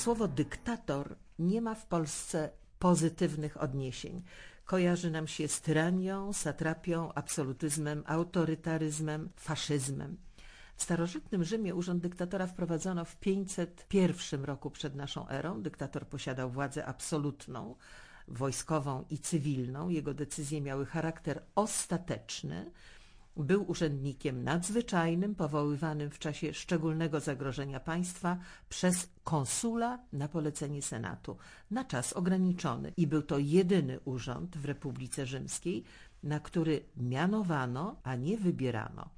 Słowo dyktator nie ma w Polsce pozytywnych odniesień. Kojarzy nam się z tyranią, satrapią, absolutyzmem, autorytaryzmem, faszyzmem. W starożytnym Rzymie urząd dyktatora wprowadzono w 501 roku przed naszą erą. Dyktator posiadał władzę absolutną, wojskową i cywilną. Jego decyzje miały charakter ostateczny. Był urzędnikiem nadzwyczajnym, powoływanym w czasie szczególnego zagrożenia państwa przez konsula na polecenie Senatu, na czas ograniczony. I był to jedyny urząd w Republice Rzymskiej, na który mianowano, a nie wybierano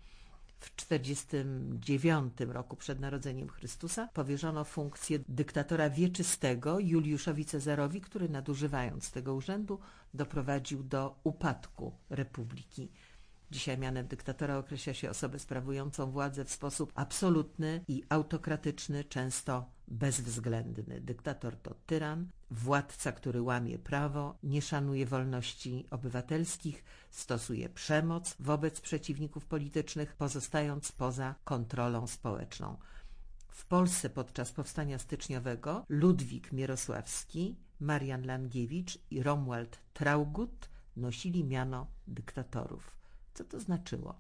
w 49 roku przed narodzeniem Chrystusa powierzono funkcję dyktatora wieczystego Juliuszowi Cezarowi, który nadużywając tego urzędu doprowadził do upadku republiki. Dzisiaj mianem dyktatora określa się osobę sprawującą władzę w sposób absolutny i autokratyczny, często bezwzględny. Dyktator to tyran, władca, który łamie prawo, nie szanuje wolności obywatelskich, stosuje przemoc wobec przeciwników politycznych, pozostając poza kontrolą społeczną. W Polsce podczas powstania styczniowego Ludwik Mierosławski, Marian Langiewicz i Romuald Traugut nosili miano dyktatorów. Co to znaczyło?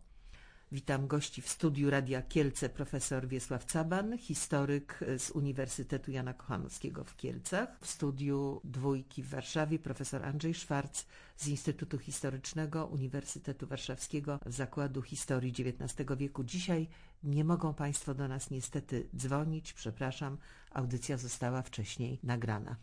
Witam gości w studiu Radia Kielce profesor Wiesław Caban, historyk z Uniwersytetu Jana Kochanowskiego w Kielcach. W studiu dwójki w Warszawie profesor Andrzej Szwarc z Instytutu Historycznego Uniwersytetu Warszawskiego Zakładu Historii XIX wieku. Dzisiaj nie mogą Państwo do nas niestety dzwonić, przepraszam, audycja została wcześniej nagrana.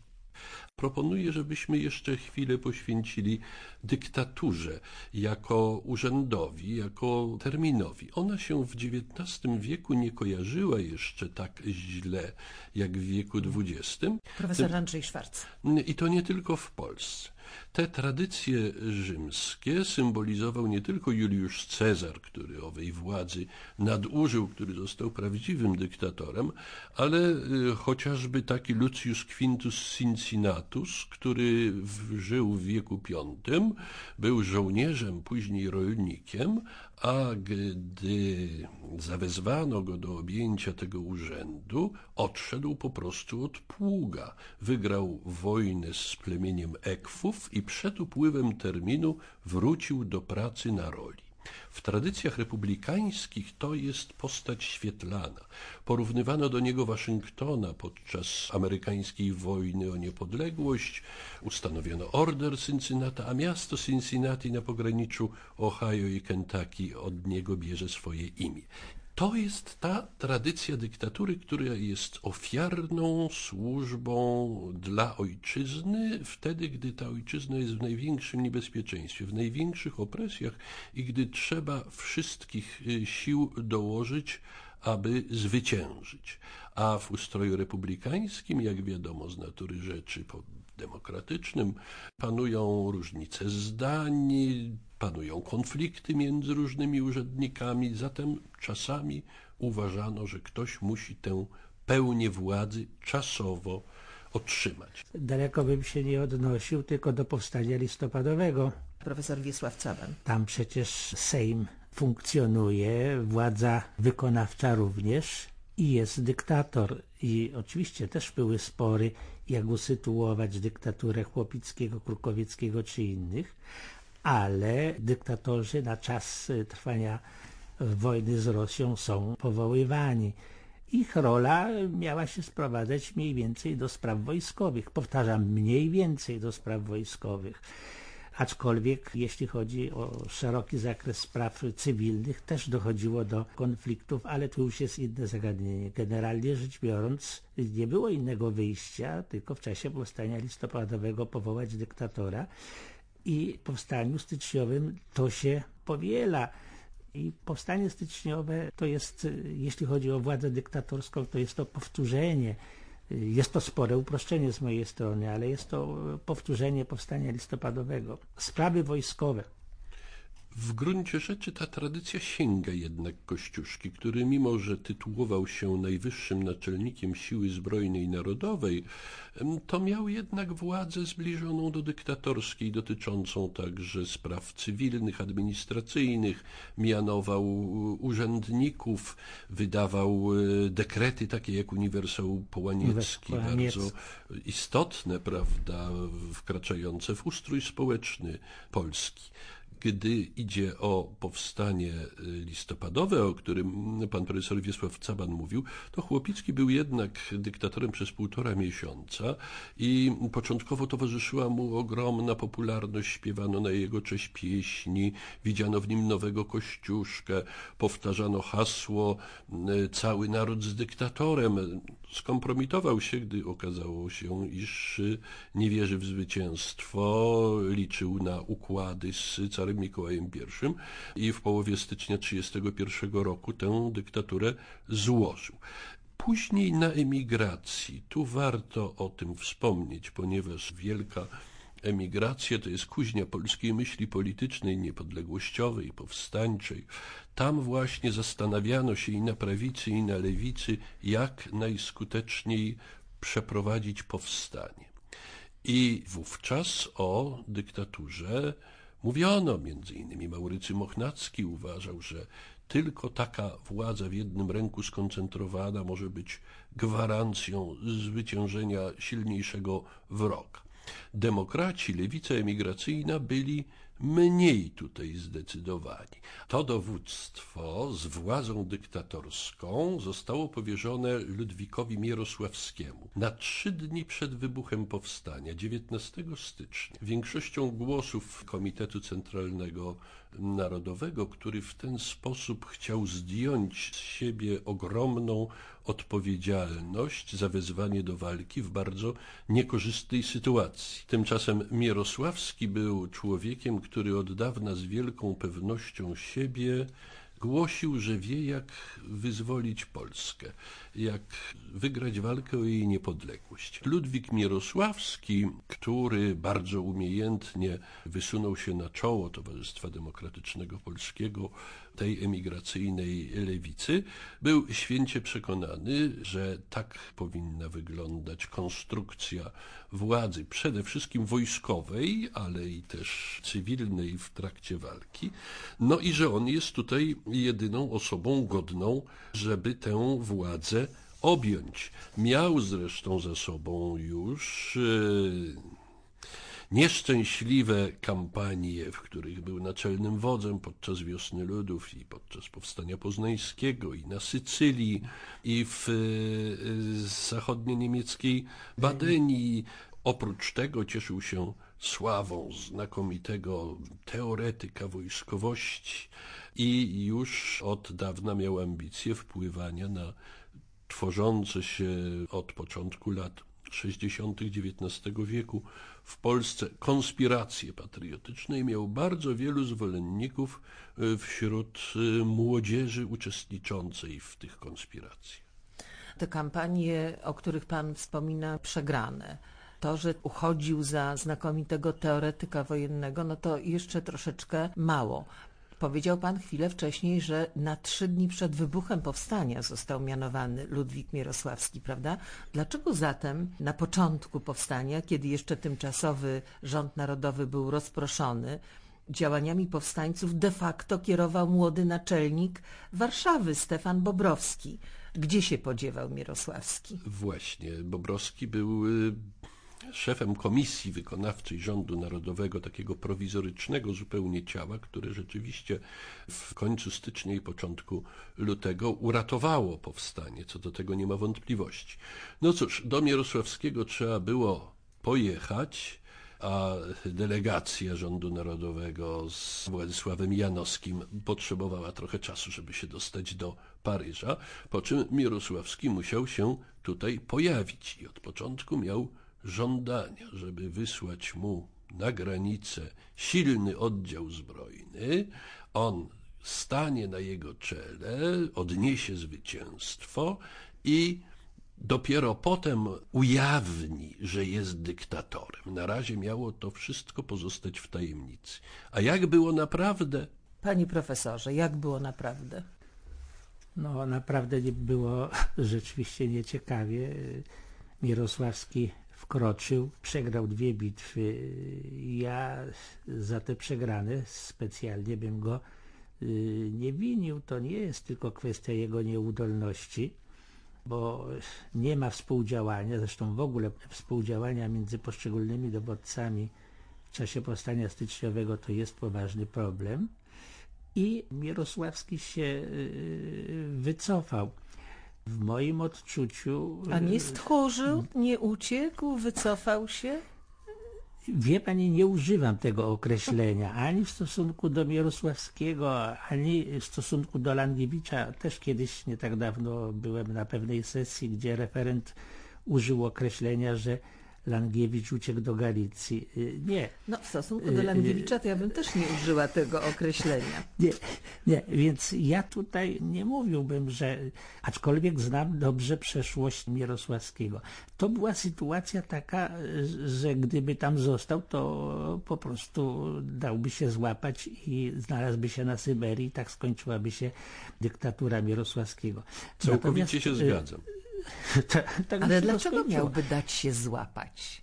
Proponuję, żebyśmy jeszcze chwilę poświęcili dyktaturze jako urzędowi, jako terminowi. Ona się w XIX wieku nie kojarzyła jeszcze tak źle jak w wieku XX. Profesor Andrzej Szwarc. I to nie tylko w Polsce. Te tradycje rzymskie symbolizował nie tylko Juliusz Cezar, który owej władzy nadużył, który został prawdziwym dyktatorem, ale y, chociażby taki Lucius Quintus Cincinnatus, który żył w wieku V, był żołnierzem, później rolnikiem, a gdy zawezwano go do objęcia tego urzędu, odszedł po prostu od pługa. Wygrał wojnę z plemieniem Ekwów i przed upływem terminu wrócił do pracy na roli. W tradycjach republikańskich to jest postać świetlana. Porównywano do niego Waszyngtona podczas amerykańskiej wojny o niepodległość. Ustanowiono order Cincinnati, a miasto Cincinnati na pograniczu Ohio i Kentucky od niego bierze swoje imię. To jest ta tradycja dyktatury, która jest ofiarną służbą dla ojczyzny, wtedy, gdy ta ojczyzna jest w największym niebezpieczeństwie, w największych opresjach i gdy trzeba wszystkich y, sił dołożyć, aby zwyciężyć. A w ustroju republikańskim, jak wiadomo z natury rzeczy, demokratycznym panują różnice zdań, panują konflikty między różnymi urzędnikami, zatem czasami uważano, że ktoś musi tę pełnię władzy czasowo otrzymać. Daleko bym się nie odnosił tylko do powstania listopadowego. Profesor Wiesław Caban. Tam przecież Sejm funkcjonuje, władza wykonawcza również i jest dyktator. I oczywiście też były spory, jak usytuować dyktaturę Chłopickiego, Krukowieckiego czy innych, ale dyktatorzy na czas trwania wojny z Rosją są powoływani. Ich rola miała się sprowadzać mniej więcej do spraw wojskowych. Powtarzam, mniej więcej do spraw wojskowych. Aczkolwiek jeśli chodzi o szeroki zakres spraw cywilnych, też dochodziło do konfliktów, ale to już jest inne zagadnienie. Generalnie rzecz biorąc, nie było innego wyjścia, tylko w czasie powstania listopadowego powołać dyktatora i powstaniu styczniowym to się powiela. I powstanie styczniowe to jest, jeśli chodzi o władzę dyktatorską, to jest to powtórzenie jest to spore uproszczenie z mojej strony, ale jest to powtórzenie powstania listopadowego. Sprawy wojskowe. W gruncie rzeczy ta tradycja sięga jednak Kościuszki, który mimo, że tytułował się najwyższym naczelnikiem siły zbrojnej narodowej, to miał jednak władzę zbliżoną do dyktatorskiej, dotyczącą także spraw cywilnych, administracyjnych, mianował urzędników, wydawał e, dekrety takie jak Uniwersał Połaniecki, bardzo istotne, prawda, wkraczające w ustrój społeczny Polski gdy idzie o powstanie y, listopadowe, o którym pan profesor Wiesław Caban mówił, to Chłopicki był jednak dyktatorem przez półtora miesiąca i początkowo towarzyszyła mu ogromna popularność, śpiewano na jego cześć pieśni, widziano w nim nowego kościuszkę, powtarzano hasło y, cały naród z dyktatorem. Skompromitował się, gdy okazało się, iż nie wierzy w zwycięstwo, liczył na układy z carem Mikołajem I i w połowie stycznia 1931 roku tę dyktaturę złożył. Później na emigracji, tu warto o tym wspomnieć, ponieważ wielka emigracja to jest kuźnia polskiej myśli politycznej, niepodległościowej, powstańczej. Tam właśnie zastanawiano się i na prawicy, i na lewicy, jak najskuteczniej przeprowadzić powstanie. I wówczas o dyktaturze Mówiono, między innymi Maurycy Mochnacki uważał, że tylko taka władza w jednym ręku skoncentrowana może być gwarancją zwyciężenia silniejszego wroga. Demokraci, lewica emigracyjna byli mniej tutaj zdecydowani. To dowództwo z władzą dyktatorską zostało powierzone Ludwikowi Mierosławskiemu na trzy dni przed wybuchem powstania, 19 stycznia. Większością głosów Komitetu Centralnego Narodowego, który w ten sposób chciał zdjąć z siebie ogromną odpowiedzialność za wezwanie do walki w bardzo niekorzystnej sytuacji. Tymczasem Mierosławski był człowiekiem, który od dawna z wielką pewnością siebie głosił, że wie, jak wyzwolić Polskę, jak wygrać walkę o jej niepodległość. Ludwik Mierosławski, który bardzo umiejętnie wysunął się na czoło Towarzystwa Demokratycznego Polskiego, tej emigracyjnej lewicy, był święcie przekonany, że tak powinna wyglądać konstrukcja władzy, przede wszystkim wojskowej, ale i też cywilnej w trakcie walki. No i że on jest tutaj jedyną osobą godną, żeby tę władzę objąć. Miał zresztą za sobą już e, nieszczęśliwe kampanie, w których był naczelnym wodzem podczas Wiosny Ludów i podczas Powstania Poznańskiego i na Sycylii i w e, zachodnio-niemieckiej Badenii. Oprócz tego cieszył się sławą znakomitego teoretyka wojskowości i już od dawna miał ambicje wpływania na tworzące się od początku lat 60. XIX wieku w Polsce konspiracje patriotyczne i miał bardzo wielu zwolenników e, wśród e, młodzieży uczestniczącej w tych konspiracjach. Te kampanie, o których Pan wspomina, przegrane to, że uchodził za znakomitego teoretyka wojennego, no to jeszcze troszeczkę mało. Powiedział pan chwilę wcześniej, że na trzy dni przed wybuchem powstania został mianowany Ludwik Mierosławski, prawda? Dlaczego zatem na początku powstania, kiedy jeszcze tymczasowy rząd narodowy był rozproszony, działaniami powstańców de facto kierował młody naczelnik Warszawy, Stefan Bobrowski? Gdzie się podziewał Mierosławski? Właśnie, Bobrowski był y, szefem komisji wykonawczej rządu narodowego, takiego prowizorycznego zupełnie ciała, które rzeczywiście w końcu stycznia i początku lutego uratowało powstanie. Co do tego nie ma wątpliwości. No cóż, do Mierosławskiego trzeba było pojechać, a delegacja rządu narodowego z Władysławem Janowskim potrzebowała trochę czasu, żeby się dostać do Paryża, po czym Mirosławski musiał się tutaj pojawić i od początku miał żądania, żeby wysłać mu na granicę silny oddział zbrojny, on stanie na jego czele, odniesie zwycięstwo i dopiero potem ujawni, że jest dyktatorem. Na razie miało to wszystko pozostać w tajemnicy. A jak było naprawdę, Panie profesorze, jak było naprawdę? No naprawdę nie było rzeczywiście nieciekawie. Mirosławski wkroczył, przegrał dwie bitwy. Ja za te przegrane specjalnie bym go y, nie winił. To nie jest tylko kwestia jego nieudolności, bo nie ma współdziałania, zresztą w ogóle współdziałania między poszczególnymi dowódcami w czasie powstania styczniowego to jest poważny problem. I Mirosławski się y, wycofał. W moim odczuciu. A nie stchórzył, nie uciekł, wycofał się? Wie pani, nie używam tego określenia ani w stosunku do Mirosławskiego, ani w stosunku do Langiewicza. Też kiedyś, nie tak dawno, byłem na pewnej sesji, gdzie referent użył określenia, że Langiewicz uciekł do Galicji. Y, nie. No w stosunku do Langiewicza to ja bym też nie użyła tego określenia. Nie, nie, więc ja tutaj nie mówiłbym, że aczkolwiek znam dobrze przeszłość Mirosławskiego. To była sytuacja taka, że gdyby tam został, to po prostu dałby się złapać i znalazłby się na Syberii. Tak skończyłaby się dyktatura Mirosławskiego. Całkowicie Natomiast, się zgadzam. tak, tak Ale dlaczego miałby dać się złapać?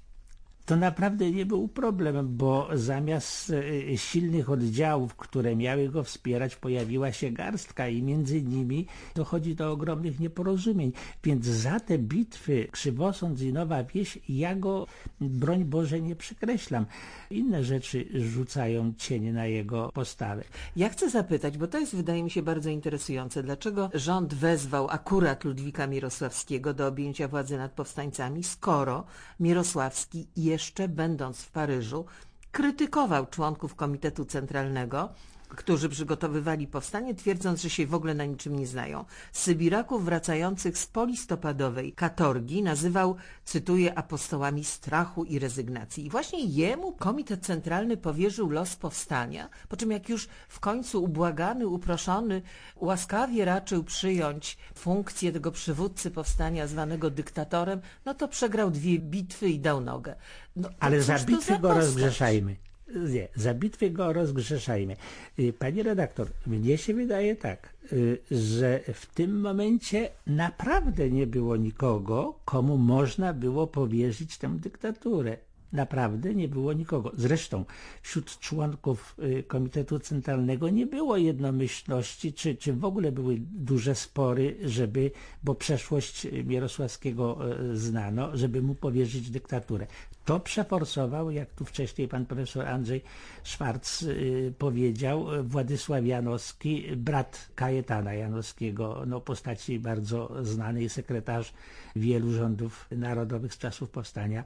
To naprawdę nie był problem, bo zamiast e, silnych oddziałów, które miały go wspierać, pojawiła się garstka i między nimi dochodzi do ogromnych nieporozumień. Więc za te bitwy Krzywosąd i Nowa Wieś ja go, broń Boże, nie przekreślam. Inne rzeczy rzucają cienie na jego postawę. Ja chcę zapytać, bo to jest wydaje mi się bardzo interesujące, dlaczego rząd wezwał akurat Ludwika Mirosławskiego do objęcia władzy nad powstańcami, skoro Mirosławski jest jeszcze będąc w Paryżu, krytykował członków Komitetu Centralnego, którzy przygotowywali powstanie, twierdząc, że się w ogóle na niczym nie znają. Sybiraków wracających z polistopadowej katorgi nazywał, cytuję, apostołami strachu i rezygnacji. I właśnie jemu Komitet Centralny powierzył los powstania, po czym jak już w końcu ubłagany, uproszony, łaskawie raczył przyjąć funkcję tego przywódcy powstania zwanego dyktatorem, no to przegrał dwie bitwy i dał nogę. No, Ale za bitwy go rozgrzeszajmy. Nie, za bitwy go rozgrzeszajmy. Y, Pani redaktor, mnie się wydaje tak, y, że w tym momencie naprawdę nie było nikogo, komu można było powierzyć tę dyktaturę. Naprawdę nie było nikogo. Zresztą wśród członków y, Komitetu Centralnego nie było jednomyślności, czy, czy w ogóle były duże spory, żeby, bo przeszłość Mirosławskiego znano, żeby mu powierzyć dyktaturę. To przeforsował, jak tu wcześniej pan profesor Andrzej Szwarc y, powiedział, Władysław Janowski, brat Kajetana Janowskiego, no postaci bardzo znanej, sekretarz wielu rządów narodowych z czasów powstania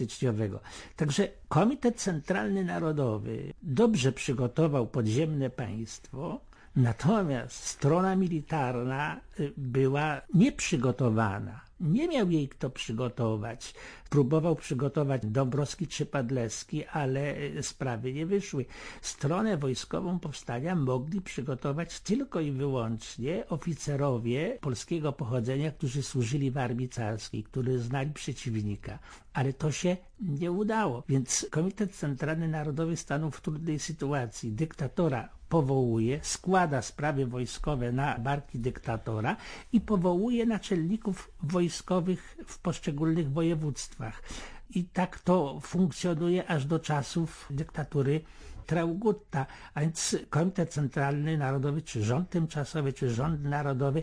styczniowego. Także Komitet Centralny Narodowy dobrze przygotował podziemne państwo, natomiast strona militarna y, była nieprzygotowana. Nie miał jej kto przygotować. Próbował przygotować Dąbrowski czy Padleski, ale e, sprawy nie wyszły. Stronę wojskową powstania mogli przygotować tylko i wyłącznie oficerowie polskiego pochodzenia, którzy służyli w armii carskiej, którzy znali przeciwnika. Ale to się nie udało. Więc Komitet Centralny Narodowy stanął w trudnej sytuacji. Dyktatora powołuje, składa sprawy wojskowe na barki dyktatora i powołuje naczelników wojskowych w poszczególnych województwach. I tak to funkcjonuje aż do czasów dyktatury Traugutta. A więc Komitet Centralny Narodowy, czy rząd tymczasowy, czy rząd narodowy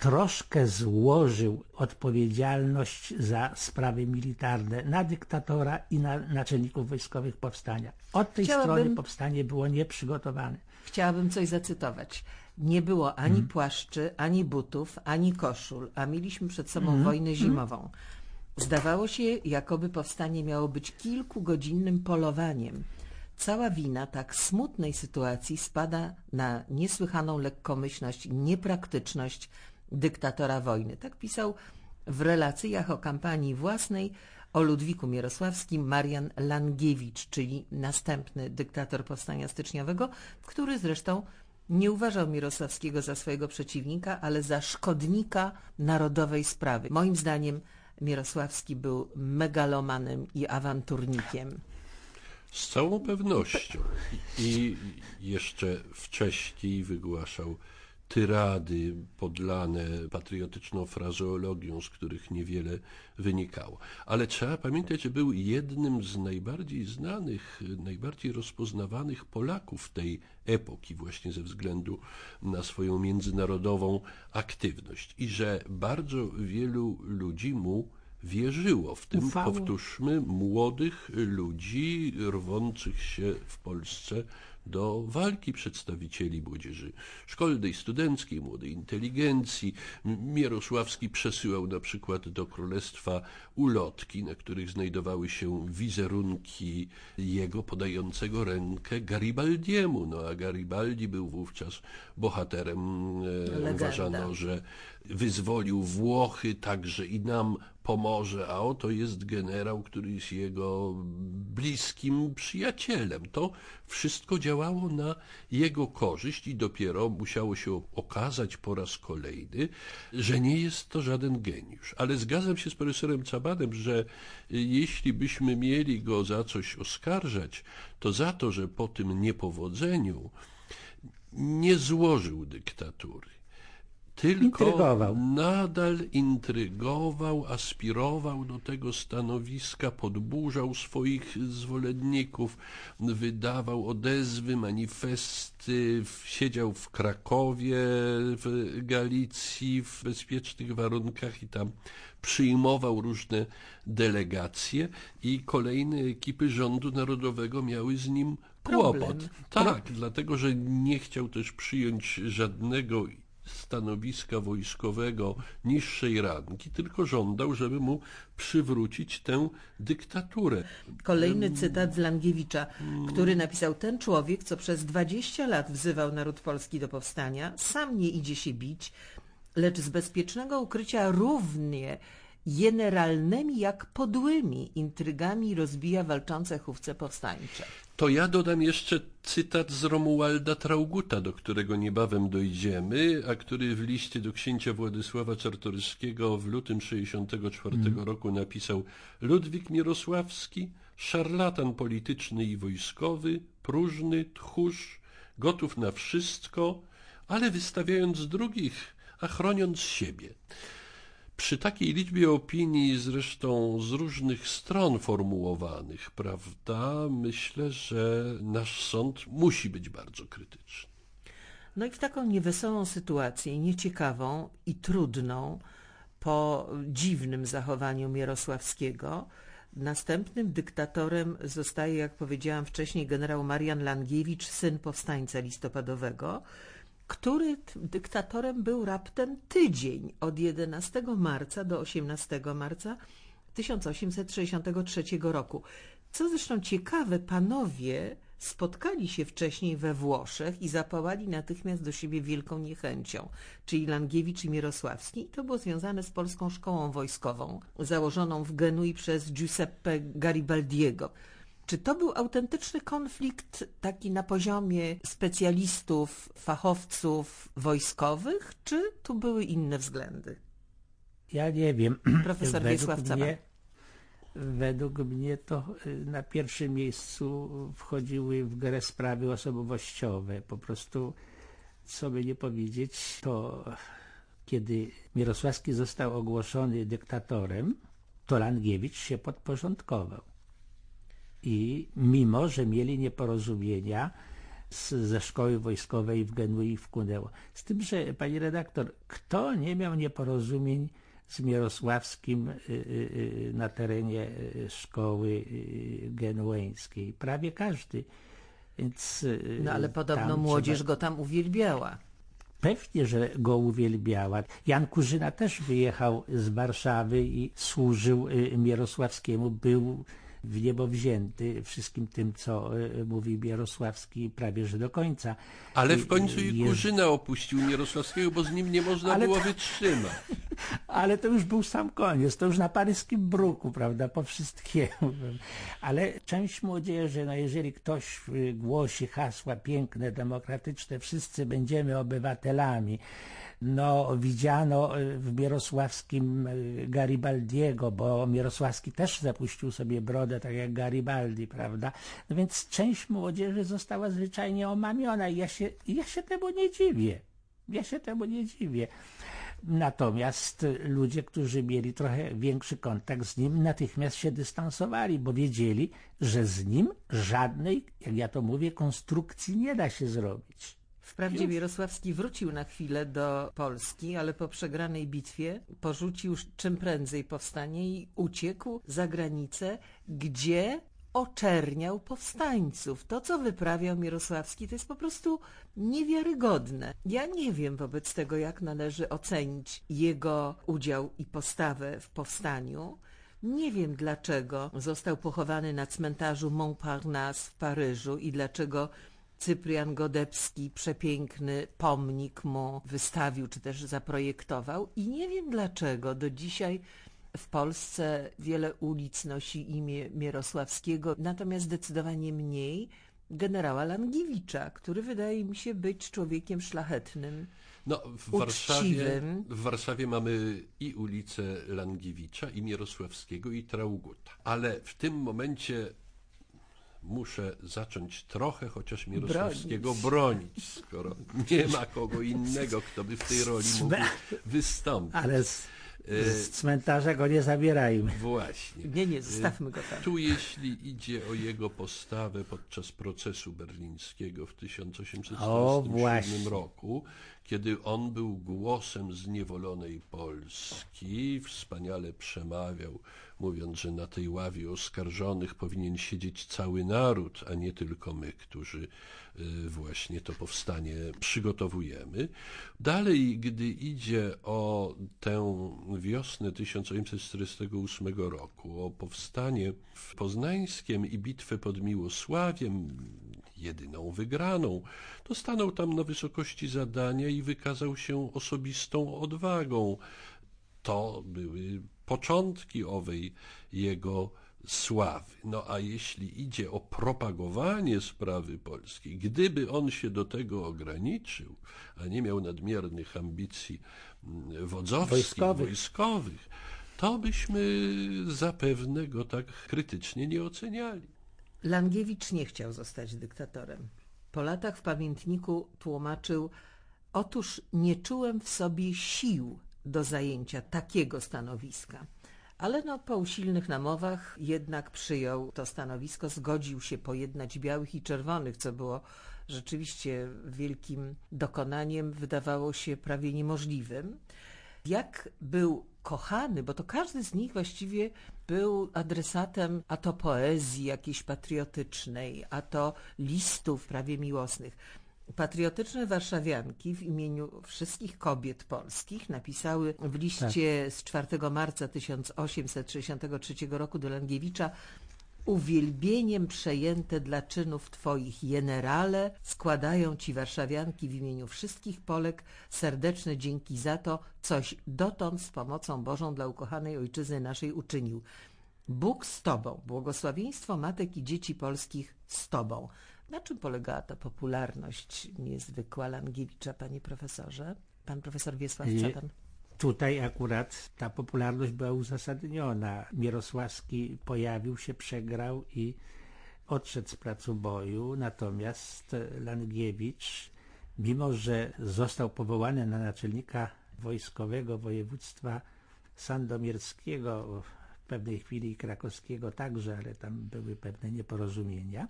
troszkę złożył odpowiedzialność za sprawy militarne na dyktatora i na naczelników wojskowych powstania. Od tej Chciałabym... strony powstanie było nieprzygotowane. Chciałabym coś zacytować. Nie było ani hmm. płaszczy, ani butów, ani koszul, a mieliśmy przed sobą hmm. wojnę mhm. zimową. Zdawało się, jakoby powstanie miało być kilkugodzinnym polowaniem. Cała wina tak smutnej sytuacji spada na niesłychaną lekkomyślność niepraktyczność dyktatora wojny. Tak pisał w relacjach o kampanii własnej o Ludwiku Mierosławskim Marian Langiewicz, czyli następny dyktator powstania styczniowego, który zresztą nie uważał Mirosławskiego za swojego przeciwnika, ale za szkodnika narodowej sprawy. Moim zdaniem Mirosławski był megalomanem i awanturnikiem. Z całą pewnością. I jeszcze wcześniej wygłaszał tyrady podlane patriotyczną frazeologią, z których niewiele wynikało. Ale trzeba pamiętać, że był jednym z najbardziej znanych, najbardziej rozpoznawanych Polaków tej epoki, właśnie ze względu na swoją międzynarodową aktywność. I że bardzo wielu ludzi mu wierzyło, w tym Ufało. powtórzmy młodych ludzi rwących się w Polsce do walki przedstawicieli młodzieży szkolnej, studenckiej, młodej inteligencji. Mierosławski przesyłał na przykład do królestwa ulotki, na których znajdowały się wizerunki jego podającego rękę Garibaldiemu. No a Garibaldi był wówczas bohaterem, e, Legenda. uważano, że wyzwolił Włochy, także i nam pomoże, a oto jest generał, który jest jego bliskim przyjacielem. To wszystko działało na jego korzyść i dopiero musiało się okazać po raz kolejny, że nie jest to żaden geniusz. Ale zgadzam się z profesorem Cabanem, że jeśli byśmy mieli go za coś oskarżać, to za to, że po tym niepowodzeniu nie złożył dyktatury tylko Intrygował. nadal intrygował, aspirował do tego stanowiska, podburzał swoich zwolenników, wydawał odezwy, manifesty, siedział w Krakowie, w Galicji, w bezpiecznych warunkach i tam przyjmował różne delegacje i kolejne ekipy rządu narodowego miały z nim Problem. kłopot. Tak, dlatego że nie chciał też przyjąć żadnego stanowiska wojskowego niższej rangi, tylko żądał, żeby mu przywrócić tę dyktaturę. Kolejny cytat z Langiewicza, który napisał ten człowiek, co przez 20 lat wzywał naród polski do powstania, sam nie idzie się bić, lecz z bezpiecznego ukrycia równie generalnymi jak podłymi intrygami rozbija walczące chówce powstańcze. To ja dodam jeszcze cytat z Romualda Trauguta, do którego niebawem dojdziemy, a który w liście do księcia Władysława Czartoryskiego w lutym 64 roku napisał Ludwik Mirosławski, szarlatan polityczny i wojskowy, próżny, tchórz, gotów na wszystko, ale wystawiając drugich, a chroniąc siebie. Przy takiej liczbie opinii, zresztą z różnych stron formułowanych, prawda, myślę, że nasz sąd musi być bardzo krytyczny. No i w taką niewesołą sytuację, nieciekawą i trudną, po dziwnym zachowaniu Mierosławskiego, następnym dyktatorem zostaje, jak powiedziałam wcześniej, generał Marian Langiewicz, syn powstańca listopadowego, który dyktatorem był raptem tydzień od 11 marca do 18 marca 1863 roku. Co zresztą ciekawe, panowie spotkali się wcześniej we Włoszech i zapałali natychmiast do siebie wielką niechęcią, czyli Langiewicz i Mirosławski. To było związane z polską szkołą wojskową, założoną w Genui przez Giuseppe Garibaldiego. Czy to był autentyczny konflikt taki na poziomie specjalistów, fachowców wojskowych, czy tu były inne względy? Ja nie wiem. Profesor Wiesław Caban. mnie, według mnie to y, na pierwszym miejscu wchodziły w grę sprawy osobowościowe. Po prostu, co by nie powiedzieć, to kiedy Mirosławski został ogłoszony dyktatorem, to Langiewicz się podporządkował. I mimo, że mieli nieporozumienia z, ze szkoły wojskowej w Genui i w Cuneo. Z tym, że pani redaktor, kto nie miał nieporozumień z Mirosławskim y, y, y, na terenie szkoły genueńskiej? Prawie każdy. Więc, No ale podobno młodzież trzeba- go tam uwielbiała. Pewnie, że go uwielbiała. Jan Kurzyna też wyjechał z Warszawy i służył Mierosławskiemu. Był w niebo wzięty wszystkim tym, co y, mówi Mierosławski prawie że do końca. Ale w końcu i jest- Kurzyna opuścił Mirosławskiego, bo z nim nie można Ale było to- wytrzymać. Ale to już był sam koniec, to już na paryskim bruku, prawda, po wszystkiemu. Ale część młodzieży, no jeżeli ktoś y, głosi hasła piękne, demokratyczne, wszyscy będziemy obywatelami, no, widziano w Mierosławskim Garibaldiego, bo Mierosławski też zapuścił sobie brodę, tak jak Garibaldi, prawda? No więc część młodzieży została zwyczajnie omamiona i ja się, ja się temu nie dziwię. Ja się temu nie dziwię. Natomiast ludzie, którzy mieli trochę większy kontakt z nim, natychmiast się dystansowali, bo wiedzieli, że z nim żadnej, jak ja to mówię, konstrukcji nie da się zrobić. Wprawdzie Mirosławski wrócił na chwilę do Polski, ale po przegranej bitwie porzucił czym prędzej powstanie i uciekł za granicę, gdzie oczerniał powstańców. To, co wyprawiał Mirosławski, to jest po prostu niewiarygodne. Ja nie wiem wobec tego, jak należy ocenić jego udział i postawę w powstaniu. Nie wiem, dlaczego został pochowany na cmentarzu Montparnasse w Paryżu i dlaczego Cyprian Godebski przepiękny pomnik mu wystawił, czy też zaprojektował. I nie wiem, dlaczego do dzisiaj w Polsce wiele ulic nosi imię Mierosławskiego, natomiast zdecydowanie mniej generała Langiewicza, który wydaje mi się być człowiekiem szlachetnym. No, w Warszawie, w Warszawie mamy i ulicę Langiewicza, i Mierosławskiego, i Trauguta. Ale w tym momencie muszę zacząć trochę chociaż Mierosławskiego bronić. bronić, skoro nie ma kogo innego, kto by w tej roli mógł wystąpić. Ale z cmentarza go nie zabierajmy. Właśnie. Nie, nie, zostawmy go tam. Tu jeśli idzie o jego postawę podczas procesu berlińskiego w 1847 roku, kiedy on był głosem zniewolonej Polski, wspaniale przemawiał, mówiąc, że na tej ławie oskarżonych powinien siedzieć cały naród, a nie tylko my, którzy y, właśnie to powstanie przygotowujemy. Dalej, gdy idzie o tę wiosnę 1848 roku, o powstanie w Poznańskiem i bitwę pod Miłosławiem, jedyną wygraną, to stanął tam na wysokości zadania i wykazał się osobistą odwagą. To były początki owej jego sławy. No a jeśli idzie o propagowanie sprawy polskiej, gdyby on się do tego ograniczył, a nie miał nadmiernych ambicji mm, wodzowskich, wojskowych, wojskowych to byśmy zapewne go tak krytycznie nie oceniali. Langiewicz nie chciał zostać dyktatorem. Po latach w pamiętniku tłumaczył: Otóż nie czułem w sobie sił do zajęcia takiego stanowiska. Ale no, po usilnych namowach jednak przyjął to stanowisko, zgodził się pojednać białych i czerwonych, co było rzeczywiście wielkim dokonaniem, wydawało się prawie niemożliwym. Jak był kochany, bo to każdy z nich właściwie był adresatem a to poezji jakiejś patriotycznej, a to listów prawie miłosnych. Patriotyczne warszawianki w imieniu wszystkich kobiet polskich napisały w liście tak. z 4 marca 1863 roku do Langiewicza uwielbieniem przejęte dla czynów Twoich generale składają Ci warszawianki w imieniu wszystkich Polek serdeczne dzięki za to, coś dotąd z pomocą Bożą dla ukochanej ojczyzny naszej uczynił. Bóg z Tobą, błogosławieństwo matek i dzieci polskich z Tobą. Na czym polegała ta popularność niezwykła Langiewicza, panie profesorze? Pan profesor Wiesław Czatan. Tutaj akurat ta popularność była uzasadniona. Mierosławski pojawił się, przegrał i odszedł z placu boju, natomiast Langiewicz, mimo że został powołany na naczelnika wojskowego województwa sandomierskiego, w pewnej chwili krakowskiego także, ale tam były pewne nieporozumienia,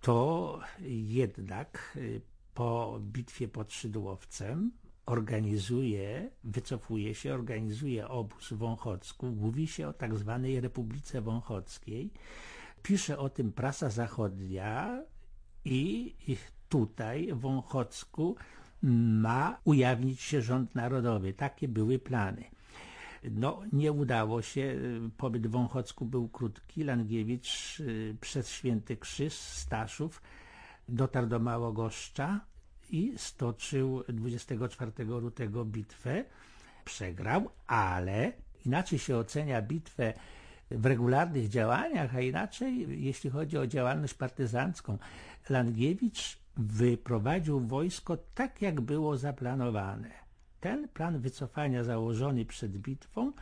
to jednak y, po bitwie pod Szydłowcem organizuje, wycofuje się, organizuje obóz w Wąchocku, mówi się o tak zwanej Republice Wąchockiej, pisze o tym prasa zachodnia i tutaj w Wąchocku ma ujawnić się rząd narodowy. Takie były plany. No, nie udało się. Pobyt w Wąchocku był krótki. Langiewicz y, przez Święty Krzyż, Staszów, dotarł do Małogoszcza i stoczył 24 lutego bitwę. Przegrał, ale inaczej się ocenia bitwę w regularnych działaniach, a inaczej jeśli chodzi o działalność partyzancką. Langiewicz wyprowadził wojsko tak, jak było zaplanowane ten plan wycofania założony przed bitwą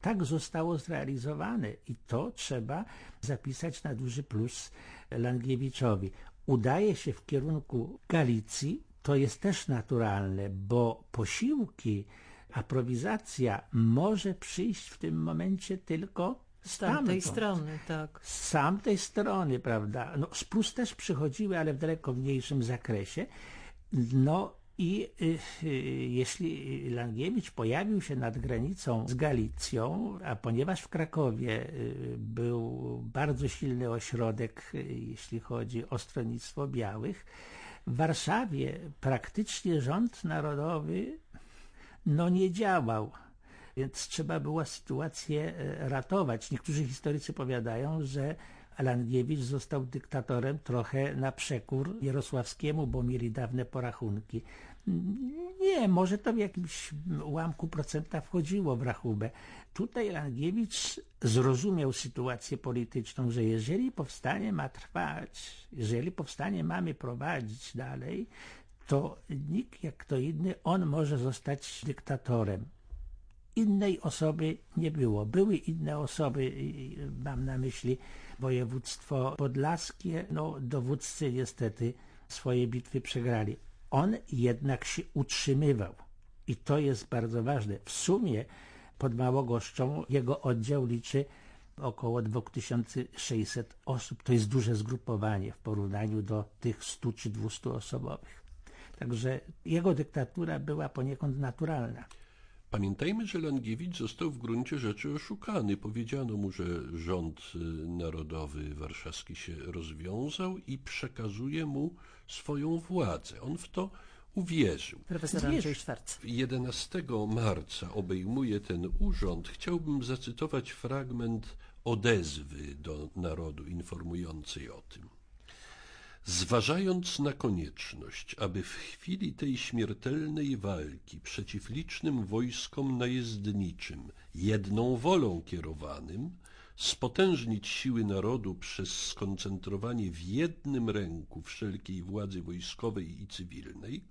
tak zostało zrealizowane i to trzeba zapisać na duży plus Langiewiczowi. Udaje się w kierunku Galicji, to jest też naturalne, bo posiłki, aprowizacja może przyjść w tym momencie tylko z tamtej strony, tak. Z tamtej strony, prawda. No, z Prus też przychodziły, ale w daleko mniejszym zakresie. No i y, y, jeśli Langiewicz pojawił się nad granicą z Galicją, a ponieważ w Krakowie y, był bardzo silny ośrodek, jeśli chodzi o stronnictwo białych, w Warszawie praktycznie rząd narodowy no nie działał więc trzeba było sytuację ratować. Niektórzy historycy powiadają, że Langiewicz został dyktatorem trochę na przekór Jarosławskiemu, bo mieli dawne porachunki. Nie, może to w jakimś ułamku procenta wchodziło w rachubę. Tutaj Langiewicz zrozumiał sytuację polityczną, że jeżeli powstanie ma trwać, jeżeli powstanie mamy prowadzić dalej, to nikt jak kto inny, on może zostać dyktatorem innej osoby nie było. Były inne osoby, mam na myśli województwo podlaskie, no dowódcy niestety swoje bitwy przegrali. On jednak się utrzymywał i to jest bardzo ważne. W sumie pod Małogoszczą jego oddział liczy około 2600 osób. To jest duże zgrupowanie w porównaniu do tych 100 czy 200 osobowych. Także jego dyktatura była poniekąd naturalna. Pamiętajmy, że Langiewicz został w gruncie rzeczy oszukany. Powiedziano mu, że rząd y, narodowy warszawski się rozwiązał i przekazuje mu swoją władzę. On w to uwierzył. Profesor Andrzej Szwarc. 11 marca obejmuje ten urząd. Chciałbym zacytować fragment odezwy do narodu informującej o tym. Zważając na konieczność, aby w chwili tej śmiertelnej walki przeciw licznym wojskom najezdniczym, jedną wolą kierowanym, spotężnić siły narodu przez skoncentrowanie w jednym ręku wszelkiej władzy wojskowej i cywilnej,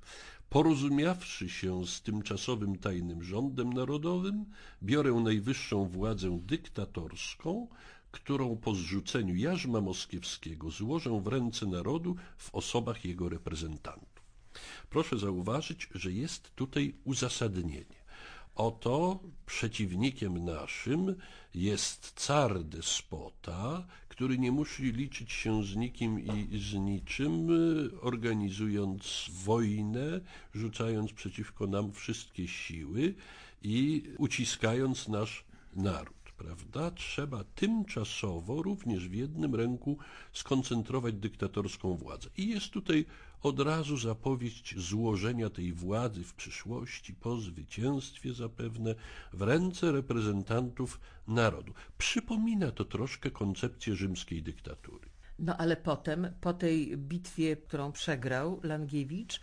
porozumiawszy się z tymczasowym tajnym rządem narodowym, biorę najwyższą władzę dyktatorską, którą po zrzuceniu jarzma moskiewskiego złożę w ręce narodu w osobach jego reprezentantów. Proszę zauważyć, że jest tutaj uzasadnienie. Oto przeciwnikiem naszym jest car despota, który nie musi liczyć się z nikim i z niczym, organizując wojnę, rzucając przeciwko nam wszystkie siły i uciskając nasz naród prawda, trzeba tymczasowo również w jednym ręku skoncentrować dyktatorską władzę. I jest tutaj od razu zapowiedź złożenia tej władzy w przyszłości, po zwycięstwie zapewne, w ręce reprezentantów narodu. Przypomina to troszkę koncepcję rzymskiej dyktatury. No ale potem, po tej bitwie, którą przegrał Langiewicz,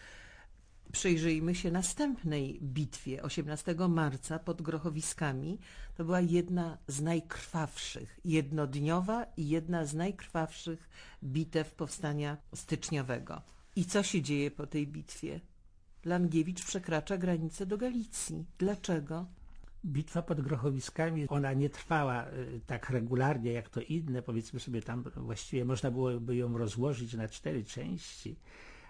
Przyjrzyjmy się następnej bitwie 18 marca pod Grochowiskami. To była jedna z najkrwawszych, jednodniowa i jedna z najkrwawszych bitew powstania styczniowego. I co się dzieje po tej bitwie? Langiewicz przekracza granicę do Galicji. Dlaczego? Bitwa pod Grochowiskami, ona nie trwała y, tak regularnie jak to inne, powiedzmy sobie tam właściwie można byłoby ją rozłożyć na cztery części.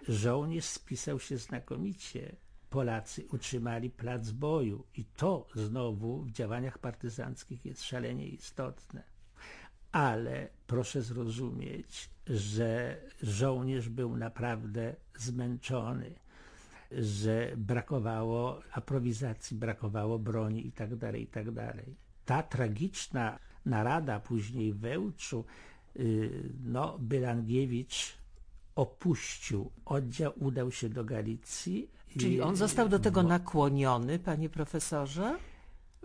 Żołnierz spisał się znakomicie. Polacy utrzymali plac boju i to znowu w działaniach partyzanckich jest szalenie istotne. Ale proszę zrozumieć, że żołnierz był naprawdę zmęczony, że brakowało aprowizacji, brakowało broni itd., tak itd. Tak Ta tragiczna narada później w Wełczu, y, no, Bylangiewicz opuścił oddział, udał się do Galicji. Czyli on został do tego nakłoniony, panie profesorze?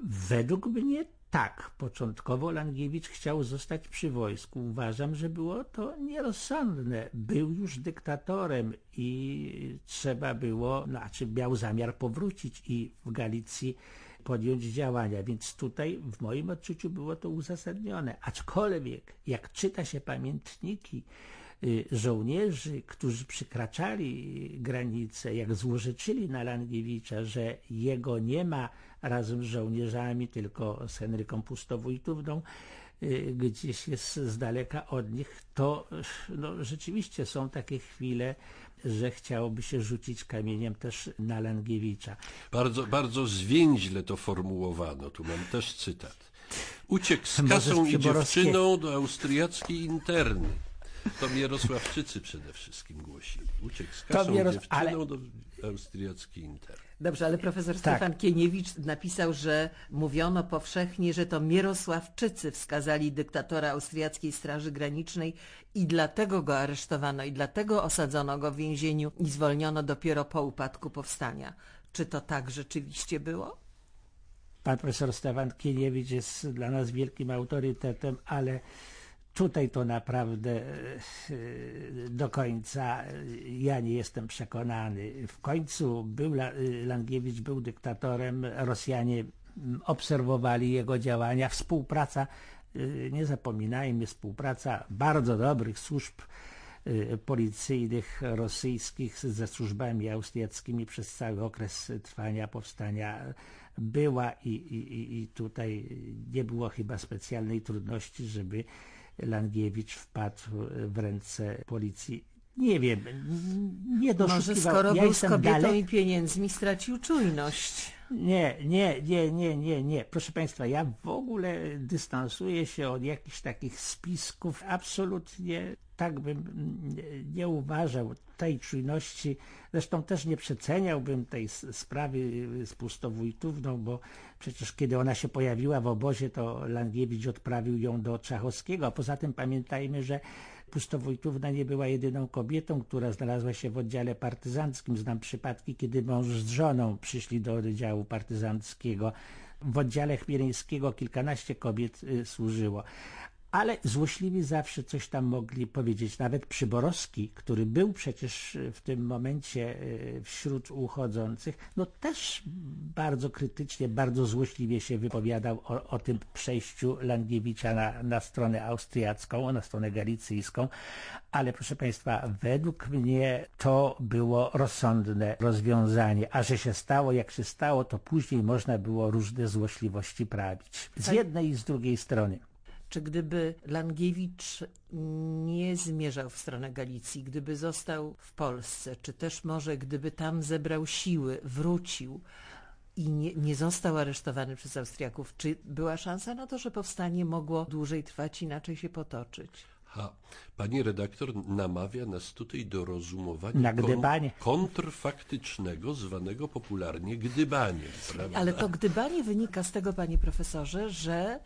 Według mnie tak. Początkowo Langiewicz chciał zostać przy wojsku. Uważam, że było to nierozsądne. Był już dyktatorem i trzeba było, znaczy miał zamiar powrócić i w Galicji podjąć działania, więc tutaj w moim odczuciu było to uzasadnione. Aczkolwiek jak czyta się pamiętniki żołnierzy, którzy przykraczali granice, jak złożyczyli na Langiewicza, że jego nie ma razem z żołnierzami, tylko z Henryką Pustowójtówną, y, gdzieś jest z daleka od nich, to no, rzeczywiście są takie chwile, że chciałoby się rzucić kamieniem też na Langiewicza. Bardzo, bardzo zwięźle to formułowano. Tu mam też cytat. Uciekł z kasą i dziewczyną do austriackiej interny. To Mierosławczycy przede wszystkim głosili. Uciekł z kasą dziewczyną ale... do austriackiej interny. Dobrze, ale profesor tak. Stefan Kieniewicz napisał, że mówiono powszechnie, że to Mierosławczycy wskazali dyktatora austriackiej Straży Granicznej i dlatego go aresztowano i dlatego osadzono go w więzieniu i zwolniono dopiero po upadku powstania. Czy to tak rzeczywiście było? Pan profesor Stefan Kieniewicz jest dla nas wielkim autorytetem, ale tutaj to naprawdę e, do końca ja nie jestem przekonany. W końcu był Langiewicz był dyktatorem, Rosjanie obserwowali jego działania, współpraca, e, nie zapominajmy, współpraca bardzo dobrych służb e, policyjnych rosyjskich ze służbami austriackimi przez cały okres trwania powstania była i, i, i tutaj nie było chyba specjalnej trudności, żeby Langiewicz wpadł w ręce policji. Nie wiem, nie doszukiwał. Może skoro ja był z kobietą dalej... i pieniędzmi stracił czujność. Nie, nie, nie, nie, nie, nie. Proszę Państwa, ja w ogóle dystansuję się od jakichś takich spisków. Absolutnie tak bym nie uważał tej czujności. Zresztą też nie przeceniałbym tej sprawy z Pustowójtówną, bo przecież kiedy ona się pojawiła w obozie, to Langiewicz odprawił ją do Czachowskiego. A poza tym pamiętajmy, że Pustowójtówna nie była jedyną kobietą, która znalazła się w oddziale partyzanckim. Znam przypadki, kiedy mąż z żoną przyszli do oddziału partyzanckiego. W oddziale Chmieleńskiego kilkanaście kobiet y, służyło ale złośliwi zawsze coś tam mogli powiedzieć. Nawet Przyborowski, który był przecież w tym momencie e, wśród uchodzących, no też bardzo krytycznie, bardzo złośliwie się wypowiadał o, o tym przejściu Langiewicza na, na stronę austriacką, na stronę galicyjską, ale proszę Państwa, według mnie to było rozsądne rozwiązanie, a że się stało jak się stało, to później można było różne złośliwości prawić. Z tak. jednej i z drugiej strony czy gdyby Langiewicz nie zmierzał w stronę Galicji, gdyby został w Polsce, czy też może gdyby tam zebrał siły, wrócił i nie, nie został aresztowany przez Austriaków, czy była szansa na to, że powstanie mogło dłużej trwać, inaczej się potoczyć? Ha, pani redaktor namawia nas tutaj do rozumowania. Kon kontrfaktycznego, zwanego popularnie gdybaniem. Prawda? Ale to gdybanie wynika z tego, panie profesorze, że